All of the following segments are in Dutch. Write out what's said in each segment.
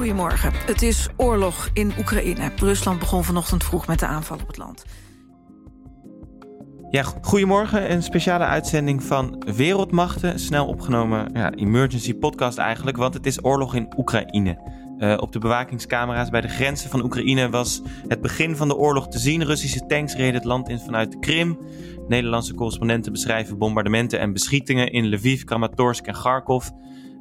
Goedemorgen. Het is oorlog in Oekraïne. Rusland begon vanochtend vroeg met de aanval op het land. Ja, goedemorgen. Een speciale uitzending van Wereldmachten. Snel opgenomen ja, emergency podcast eigenlijk, want het is oorlog in Oekraïne. Uh, op de bewakingscamera's bij de grenzen van Oekraïne was het begin van de oorlog te zien. Russische tanks reden het land in vanuit de Krim. Nederlandse correspondenten beschrijven bombardementen en beschietingen in Lviv, Kramatorsk en Kharkov.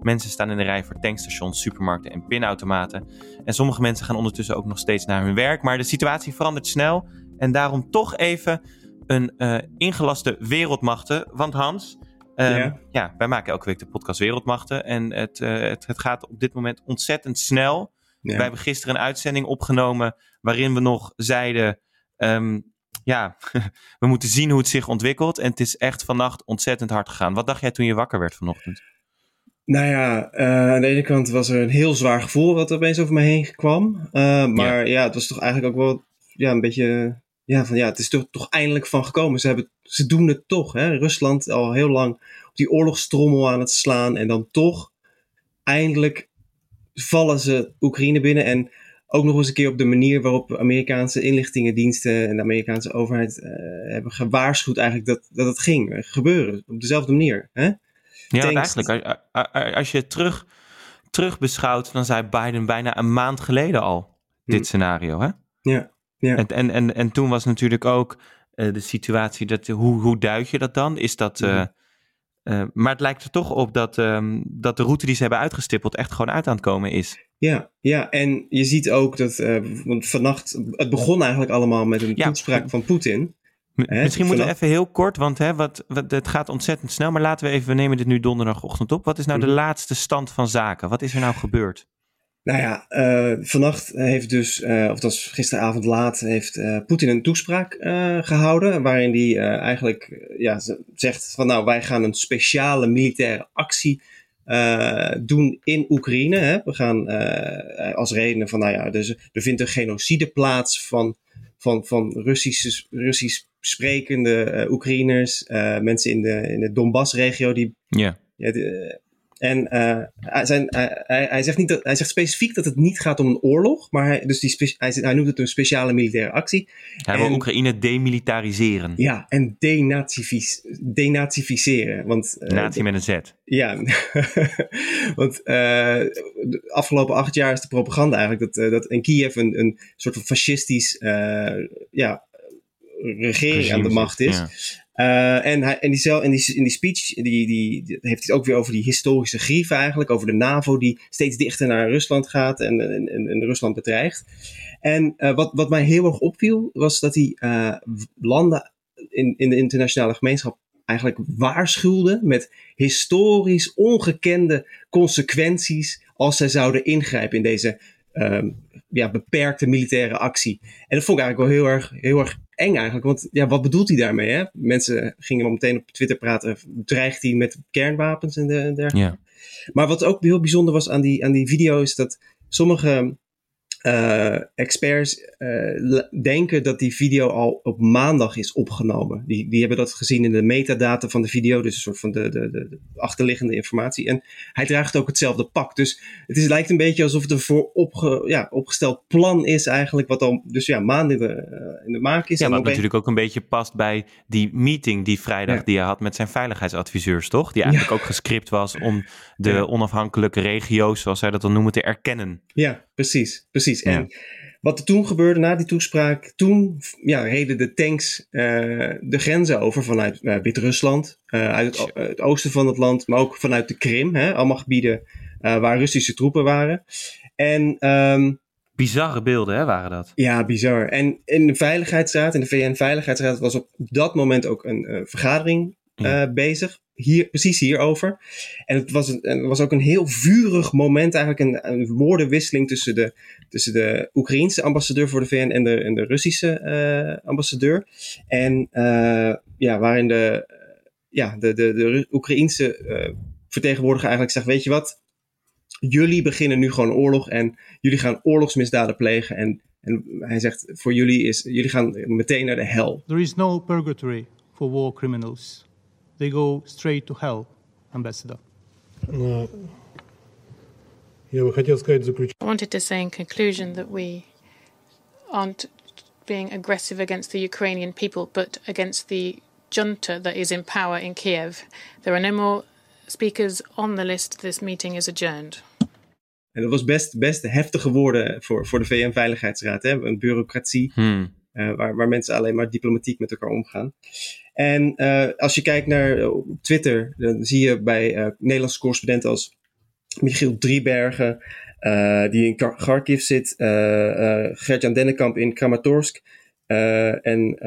Mensen staan in de rij voor tankstations, supermarkten en pinautomaten. En sommige mensen gaan ondertussen ook nog steeds naar hun werk. Maar de situatie verandert snel. En daarom toch even een uh, ingelaste wereldmachten. Want Hans, um, ja. ja. wij maken elke week de podcast Wereldmachten. En het, uh, het, het, gaat op dit moment ontzettend snel. Ja. Wij hebben gisteren een uitzending opgenomen waarin we nog zeiden... Um, ja, we moeten zien hoe het zich ontwikkelt. En het is echt vannacht ontzettend hard gegaan. Wat dacht jij toen je wakker werd vanochtend? Nou ja, uh, aan de ene kant was er een heel zwaar gevoel wat opeens over me heen kwam. Uh, maar ja. ja. het was toch eigenlijk ook wel ja, een beetje. Ja, van ja, het is toch, toch eindelijk van gekomen. Ze, hebben, ze doen het toch. Hè? Rusland al heel lang op die oorlogstrommel aan het slaan. En dan toch eindelijk vallen ze Oekraïne binnen. En ook nog eens een keer op de manier waarop Amerikaanse inlichtingendiensten en de Amerikaanse overheid uh, hebben gewaarschuwd eigenlijk dat, dat het ging gebeuren. Op dezelfde manier. Hè? Ja, eigenlijk, als je het terug, terug beschouwt, dan zei Biden bijna een maand geleden al dit hmm. scenario. Hè? Ja, ja. En, en, en, en toen was natuurlijk ook uh, de situatie, dat, hoe, hoe duid je dat dan? Is dat, uh, uh, maar het lijkt er toch op dat, um, dat de route die ze hebben uitgestippeld echt gewoon uit aan het komen is. Ja, ja, en je ziet ook dat, want vannacht, het begon eigenlijk allemaal met een ja. toespraak van Poetin. Hè, Misschien moeten we even heel kort, want hè, wat, wat, het gaat ontzettend snel. Maar laten we even, we nemen dit nu donderdagochtend op. Wat is nou de laatste stand van zaken? Wat is er nou gebeurd? Nou ja, uh, vannacht heeft dus, uh, of dat was gisteravond laat, heeft uh, Poetin een toespraak gehouden. Waarin hij eigenlijk ja, zegt van nou, wij gaan een speciale militaire actie doen in Oekraïne. Hè. We gaan als reden van nou ja, dus er vindt een genocide plaats van, van, van Russisch, Russisch sprekende Oekraïners, mensen in de, in de Donbass-regio die. Ja. De, en uh, hij, zijn, hij, hij, zegt niet dat, hij zegt specifiek dat het niet gaat om een oorlog, maar hij, dus die hij, hij noemt het een speciale militaire actie. Hij wil Oekraïne demilitariseren. Ja, en denazificeren. Want, uh, Nazi met een Z. Ja, want uh, de afgelopen acht jaar is de propaganda eigenlijk dat, dat in Kiev een, een soort van fascistisch ja, regering aan de macht is. Ja. Uh, en, hij, en, die, in, die, speech die, die, heeft hij het ook weer over die historische grieven eigenlijk. Over de NAVO die steeds dichter naar Rusland gaat en, en, en Rusland bedreigt. En uh, wat, wat mij heel erg opviel was dat hij uh, landen in, in de internationale gemeenschap eigenlijk waarschuwde met historisch ongekende consequenties als zij zouden ingrijpen in deze um, ja, beperkte militaire actie. En dat vond ik eigenlijk wel heel erg, heel erg eng eigenlijk. Want ja, wat bedoelt hij daarmee? Hè? Mensen gingen al meteen op Twitter praten. Dreigt hij met kernwapens en dergelijke? Ja. Maar wat ook heel bijzonder was aan die, aan die video is dat sommige uh, experts uh, denken dat die video al op maandag is opgenomen. Die, die hebben dat gezien in de metadata van de video, dus een soort van de, de, de achterliggende informatie. En hij draagt ook hetzelfde pak. Dus het is, lijkt een beetje alsof het een voor opge, ja, opgesteld plan is eigenlijk, wat al dus ja, maanden in de, uh, in de maak is. Ja, wat natuurlijk ook een beetje past bij die meeting die vrijdag ja. die hij had met zijn veiligheidsadviseurs, toch? Die eigenlijk ja. ook gescript was om de onafhankelijke regio's, zoals zij dat dan noemen, te erkennen. Ja, precies, precies. En wat er toen gebeurde na die toespraak, toen ja, reden de tanks uh, de grenzen over vanuit uh, Wit-Rusland, uh, uit het, het, oosten van het land, maar ook vanuit de Krim. Hè, allemaal gebieden waar Russische troepen waren. En, um, Bizarre beelden, hè, waren dat? Ja, bizar. En in de Veiligheidsraad, in de VN-veiligheidsraad, was op dat moment ook een vergadering ja. bezig hier, precies hierover. En het was, een, het was ook een heel vurig moment, eigenlijk een, een woordenwisseling tussen de, tussen de Oekraïense ambassadeur voor de VN en de, en de Russische uh, ambassadeur. En uh, ja, waarin de, ja, de, de, de Oekraïense uh, vertegenwoordiger eigenlijk zegt, weet je wat, jullie beginnen nu gewoon oorlog en jullie gaan oorlogsmisdaden plegen en en hij zegt, voor jullie is, jullie gaan meteen naar de hel. There is no purgatory for war criminals they go straight to hell, ambassador. I wanted to say in conclusion that we aren't being aggressive against the Ukrainian people, but against the junta that is in power in Kiev. There are no more speakers on the list. This meeting is adjourned. En dat was best, best heftige woorden voor, voor de VN-veiligheidsraad. Een bureaucratie hmm. Eh, waar, waar mensen alleen maar diplomatiek met elkaar omgaan. En eh, als je kijkt naar eh, Twitter, dan zie je bij Nederlandse correspondenten als Michiel Driebergen, die in Kharkiv zit, Gert-Jan Dennekamp in Kramatorsk en,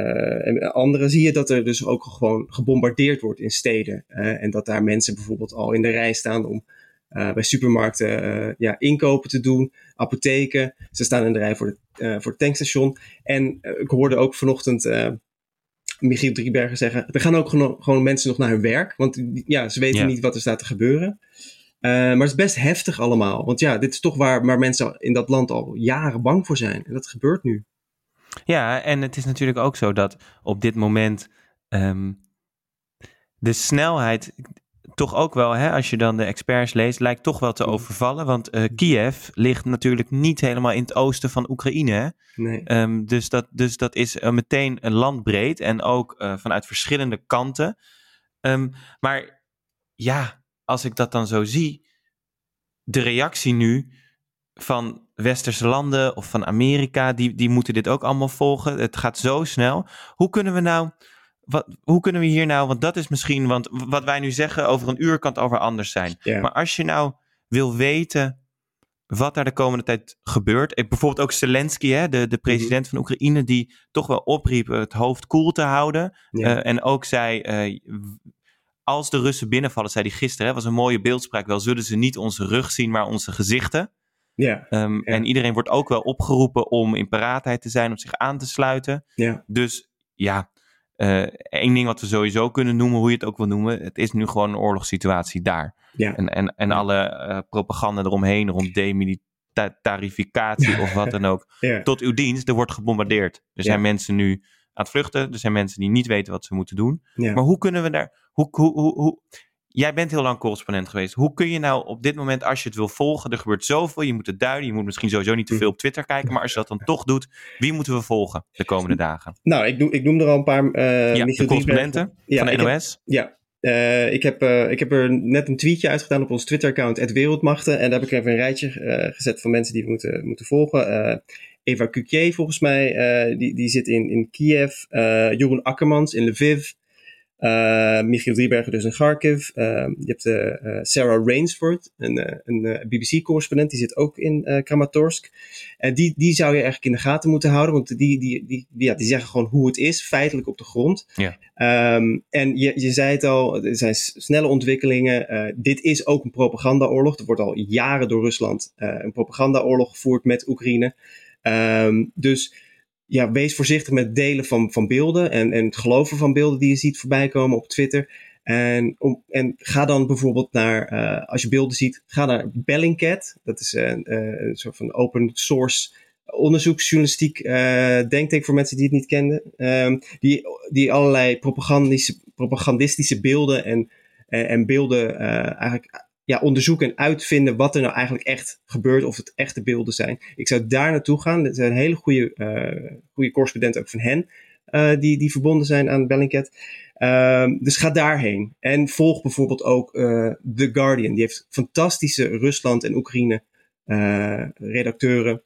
en anderen, zie je dat er dus ook gewoon gebombardeerd wordt in steden. En dat daar mensen bijvoorbeeld al in de rij staan om bij supermarkten eh, ja, inkopen te doen, apotheken. Ze staan in de rij voor, de, eh, voor het tankstation. En eh, ik hoorde ook vanochtend eh, Michiel Driebergen zeggen: er gaan ook gewoon mensen nog naar hun werk, want ja, ze weten Ja. niet wat er staat te gebeuren. Eh, maar het is best heftig allemaal. Want ja, dit is toch waar, waar mensen in dat land al jaren bang voor zijn. En dat gebeurt nu. Ja, en het is natuurlijk ook zo dat op dit moment ehm, de snelheid toch ook wel, hè, als je dan de experts leest, lijkt toch wel te overvallen. Want eh, Kiev ligt natuurlijk niet helemaal in het oosten van Oekraïne. Hè? Nee. Ehm, dus, dat, dus dat is eh, meteen een landbreed en ook eh, vanuit verschillende kanten. Ehm, maar ja, als ik dat dan zo zie, de reactie nu van westerse landen of van Amerika, die, die moeten dit ook allemaal volgen. Het gaat zo snel. Hoe kunnen we nou, wat, hoe kunnen we hier nou, want dat is misschien, want wat wij nu zeggen, over een uur kan het over anders zijn. Maar als je nou wil weten wat daar de komende tijd gebeurt. Bijvoorbeeld ook Zelensky, hè, de, de president van Oekraïne, die toch wel opriep het hoofd koel te houden. Ja. Eh, en ook zei, eh, als de Russen binnenvallen, zei hij gisteren, hè, was een mooie beeldspraak wel, zullen ze niet onze rug zien, maar onze gezichten. ja, Ehm, En iedereen wordt ook wel opgeroepen om in paraatheid te zijn, om zich aan te sluiten. ja, Dus ja, eh, één ding wat we sowieso kunnen noemen, hoe je het ook wil noemen, het is nu gewoon een oorlogssituatie daar. ja. En, en, en alle eh, propaganda eromheen, rond demilitarificatie of wat dan ook. ja. Tot uw dienst, er wordt gebombardeerd. Er Ja. zijn mensen nu aan het vluchten, er zijn mensen die niet weten wat ze moeten doen. ja. Maar hoe kunnen we daar, hoe, hoe, hoe, hoe, jij bent heel lang correspondent geweest. Hoe kun je nou op dit moment, als je het wil volgen, er gebeurt zoveel, je moet het duiden, je moet misschien sowieso niet te veel op Twitter kijken, maar als je dat dan toch doet, wie moeten we volgen de komende dagen? Nou, ik, noem, ik noem er al een paar. eh ja, de correspondenten. Ja, van de heb- NOS. Ja, eh, ik, heb, eh, ik heb er net een tweetje uitgedaan op ons Twitter-account, het Wereldmachten. En daar heb ik even een rijtje eh, gezet van mensen die we moeten, moeten volgen. Eh, Eva Cuquier volgens mij, eh, die, die zit in, in Kiev. Eh, Jeroen Akkermans in Lviv. Eh, Michiel Driebergen dus in Kharkiv. Eh, je hebt eh, Sarah Rainsford, een, een BBC-correspondent, die zit ook in Kramatorsk. En die, die zou je eigenlijk in de gaten moeten houden, want die, die, die, die, ja, die zeggen gewoon hoe het is, feitelijk op de grond. Ehm, en je, je zei het al, er zijn snelle ontwikkelingen. Dit is ook een propagandaoorlog. Er wordt al jaren door Rusland een propagandaoorlog gevoerd met Oekraïne. Ehm, dus ja, wees voorzichtig met delen van, van beelden en, en het geloven van beelden die je ziet voorbij komen op Twitter. En, om, en ga dan bijvoorbeeld naar, eh, als je beelden ziet, ga naar Bellingcat. Dat is een, eh, een soort van open source onderzoeksjournalistiek, eh denk ik voor mensen die het niet kenden. Ehm, die, die allerlei propagandische, propagandistische beelden en, en, en beelden eh, eigenlijk ja, onderzoeken en uitvinden wat er nou eigenlijk echt gebeurt, of het echte beelden zijn. Ik zou daar naartoe gaan. Er zijn hele goede, eh goede correspondenten ook van hen, eh, die, die verbonden zijn aan Bellingcat. Ehm, dus ga daarheen. En volg bijvoorbeeld ook eh, The Guardian. Die heeft fantastische Rusland en Oekraïne redacteuren.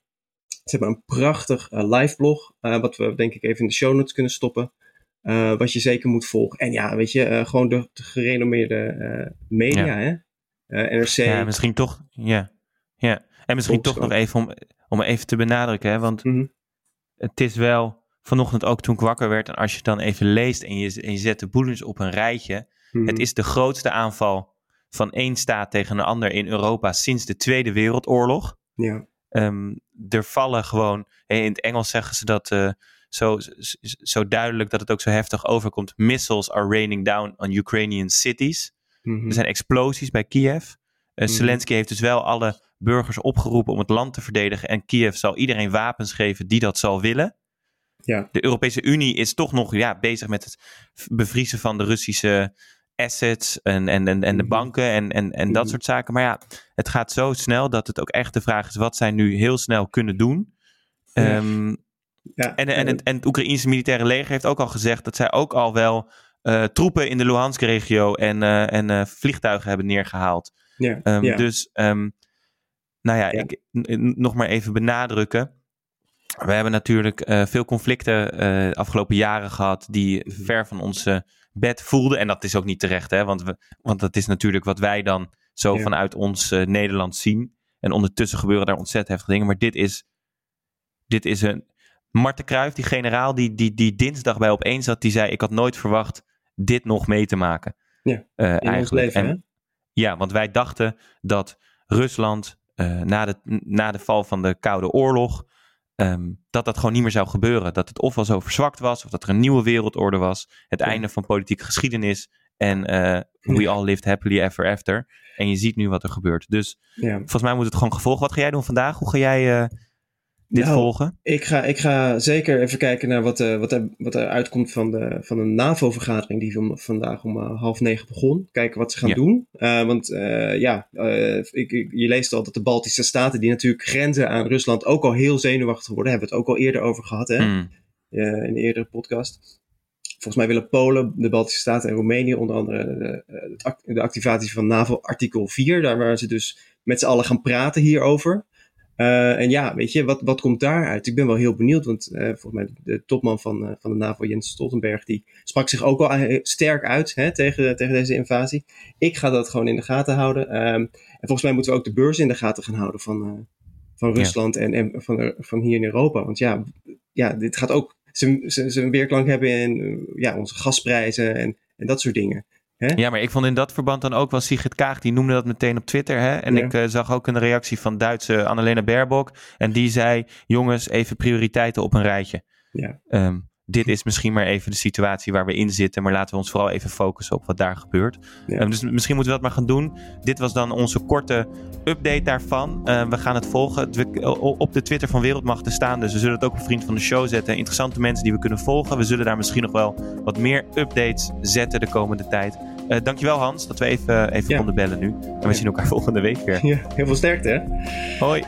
Ze hebben een prachtig live blog, wat we denk ik even in de show notes kunnen stoppen. wat je zeker moet volgen. En ja, weet je, gewoon de, de gerenommeerde media, Ja. hè? Eh, NRC. Ja, misschien toch, ja. ja. En misschien toch nog even om, om even te benadrukken, hè, want Mhm. het is wel vanochtend ook toen ik wakker werd en als je het dan even leest en je, en je zet de boelens op een rijtje, Mhm. het is de grootste aanval van één staat tegen een ander in Europa sinds de Tweede Wereldoorlog. Ja, Ehm, er vallen gewoon, in het Engels zeggen ze dat eh, zo, zo, zo duidelijk dat het ook zo heftig overkomt. Missiles are raining down on Ukrainian cities. Mhm. Er zijn explosies bij Kiev. Eh, Mhm. Zelensky heeft dus wel alle burgers opgeroepen om het land te verdedigen. En Kiev zal iedereen wapens geven die dat zal willen. Ja. De Europese Unie is toch nog ja, bezig met het bevriezen van de Russische assets en, en, en, en de Mhm. banken en, en, en dat soort zaken. Maar ja, het gaat zo snel dat het ook echt de vraag is wat zij nu heel snel kunnen doen. Ja. Ehm, Ja, en, en, het, en het Oekraïnse militaire leger heeft ook al gezegd dat zij ook al wel eh, troepen in de Luhansk-regio en, eh, en eh, vliegtuigen hebben neergehaald. ja, Ehm, ja. Dus, ehm, nou ja, Ja. Ik, nog maar even benadrukken. We hebben natuurlijk veel conflicten de afgelopen jaren gehad die ver van onze bed voelden. En dat is ook niet terecht, hè? Want, we, want dat is natuurlijk wat wij dan zo Ja. vanuit ons Nederland zien. En ondertussen gebeuren daar ontzettend heftige dingen. Maar dit is, dit is een. Marten Kruijf, die generaal die, die, die dinsdag bij opeens zat, die zei: Ik had nooit verwacht dit nog mee te maken. Ja, in ons eigenlijk. leven, En- ja, want wij dachten dat Rusland eh, na, de, na de val van de Koude Oorlog. ehm, dat dat gewoon niet meer zou gebeuren. Dat het ofwel zo verzwakt was, of dat er een nieuwe wereldorde was. Het Ja. einde van politieke geschiedenis. En eh, we all lived happily ever after. En je ziet nu wat er gebeurt. Dus Ja. volgens mij moet het gewoon gevolgen. Wat ga jij doen vandaag? Hoe ga jij dit Nou, volgen? Ik ga, ik ga zeker even kijken naar wat, eh, wat, er, wat er uitkomt van, de, van een NAVO-vergadering die van, vandaag om eh, half negen begon. Kijken wat ze gaan Ja. doen. Eh, want ja, ik, ik- je leest al dat de Baltische Staten, die natuurlijk grenzen aan Rusland, ook al heel zenuwachtig worden. Hebben we het ook al eerder over gehad hè? Mm, eh, in een eerdere podcast. Volgens mij willen Polen, de Baltische Staten en Roemenië onder andere de, de activatie van NAVO artikel 4. Daar waar ze dus met z'n allen gaan praten hierover. Eh, en ja, weet je, wat, wat komt daaruit? Ik ben wel heel benieuwd, want eh, volgens mij de topman van, eh, van de NAVO, Jens Stoltenberg, die sprak zich ook al sterk uit hè, tegen, tegen deze invasie. Ik ga dat gewoon in de gaten houden. Ehm, en volgens mij moeten we ook de beurs in de gaten gaan houden van, van Ja. Rusland en, en van, van hier in Europa. Want ja, ja dit gaat ook zijn- weerklank hebben in ja, onze gasprijzen en, en dat soort dingen. Ja, maar ik vond in dat verband dan ook wel Sigrid Kaag, die noemde dat meteen op Twitter. Hè? En Ja. ik eh, zag ook een reactie van Duitse Annalena Baerbock. En die zei, jongens, even prioriteiten op een rijtje. Ja. Ehm, dit is misschien maar even de situatie waar we in zitten. Maar laten we ons vooral even focussen op wat daar gebeurt. Ja. Ehm, dus misschien moeten we dat maar gaan doen. Dit was dan onze korte update daarvan. Ehm, we gaan het volgen. Op de Twitter van Wereldmacht te staan. Dus we zullen het ook op vriend van de show zetten. Interessante mensen die we kunnen volgen. We zullen daar misschien nog wel wat meer updates zetten de komende tijd. Eh dankjewel Hans dat we even, even Ja. konden bellen nu. En we Ja. zien elkaar volgende week weer. heel veel sterkte hè. Hoi.